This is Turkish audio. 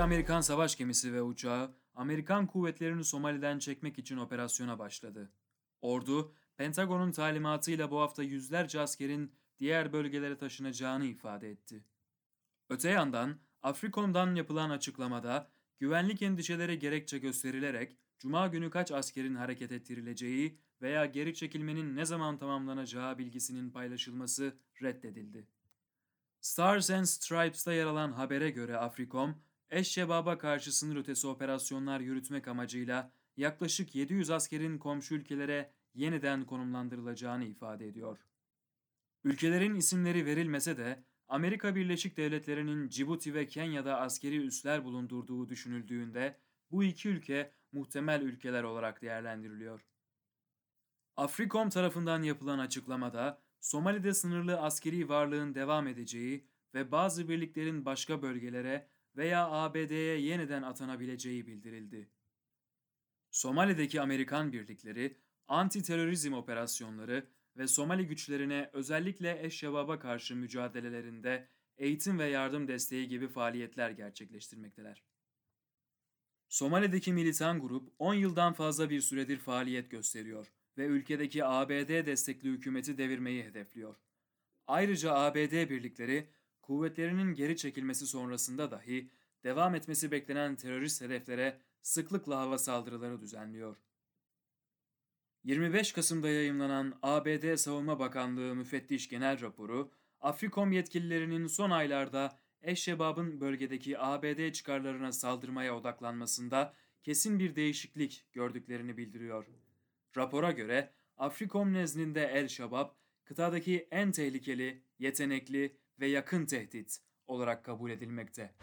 Amerikan savaş gemisi ve uçağı Amerikan kuvvetlerini Somali'den çekmek için operasyona başladı. Ordu, Pentagon'un talimatıyla bu hafta yüzlerce askerin diğer bölgelere taşınacağını ifade etti. Öte yandan Afrikom'dan yapılan açıklamada güvenlik endişeleri gerekçe gösterilerek Cuma günü kaç askerin hareket ettirileceği veya geri çekilmenin ne zaman tamamlanacağı bilgisinin paylaşılması reddedildi. Stars and Stripes'ta yer alan habere göre Afrikom, Eşşebab'a karşı sınır ötesi operasyonlar yürütmek amacıyla yaklaşık 700 askerin komşu ülkelere yeniden konumlandırılacağını ifade ediyor. Ülkelerin isimleri verilmese de Amerika Birleşik Devletleri'nin Cibuti ve Kenya'da askeri üsler bulundurduğu düşünüldüğünde bu iki ülke muhtemel ülkeler olarak değerlendiriliyor. Afrikom tarafından yapılan açıklamada Somali'de sınırlı askeri varlığın devam edeceği ve bazı birliklerin başka bölgelere veya ABD'ye yeniden atanabileceği bildirildi. Somali'deki Amerikan birlikleri anti-terörizm operasyonları ve Somali güçlerine özellikle Eşşebab'a karşı mücadelelerinde eğitim ve yardım desteği gibi faaliyetler gerçekleştirmekteler. Somali'deki militan grup 10 yıldan fazla bir süredir faaliyet gösteriyor ve ülkedeki ABD destekli hükümeti devirmeyi hedefliyor. Ayrıca ABD birlikleri kuvvetlerinin geri çekilmesi sonrasında dahi devam etmesi beklenen terörist hedeflere sıklıkla hava saldırıları düzenliyor. 25 Kasım'da yayımlanan ABD Savunma Bakanlığı Müfettiş Genel Raporu, Afrikom yetkililerinin son aylarda Eşşebab'ın bölgedeki ABD çıkarlarına saldırmaya odaklanmasında kesin bir değişiklik gördüklerini bildiriyor. Rapora göre Afrikom nezdinde El-Şabab, kıtadaki en tehlikeli, yetenekli ve yakın tehdit olarak kabul edilmekte.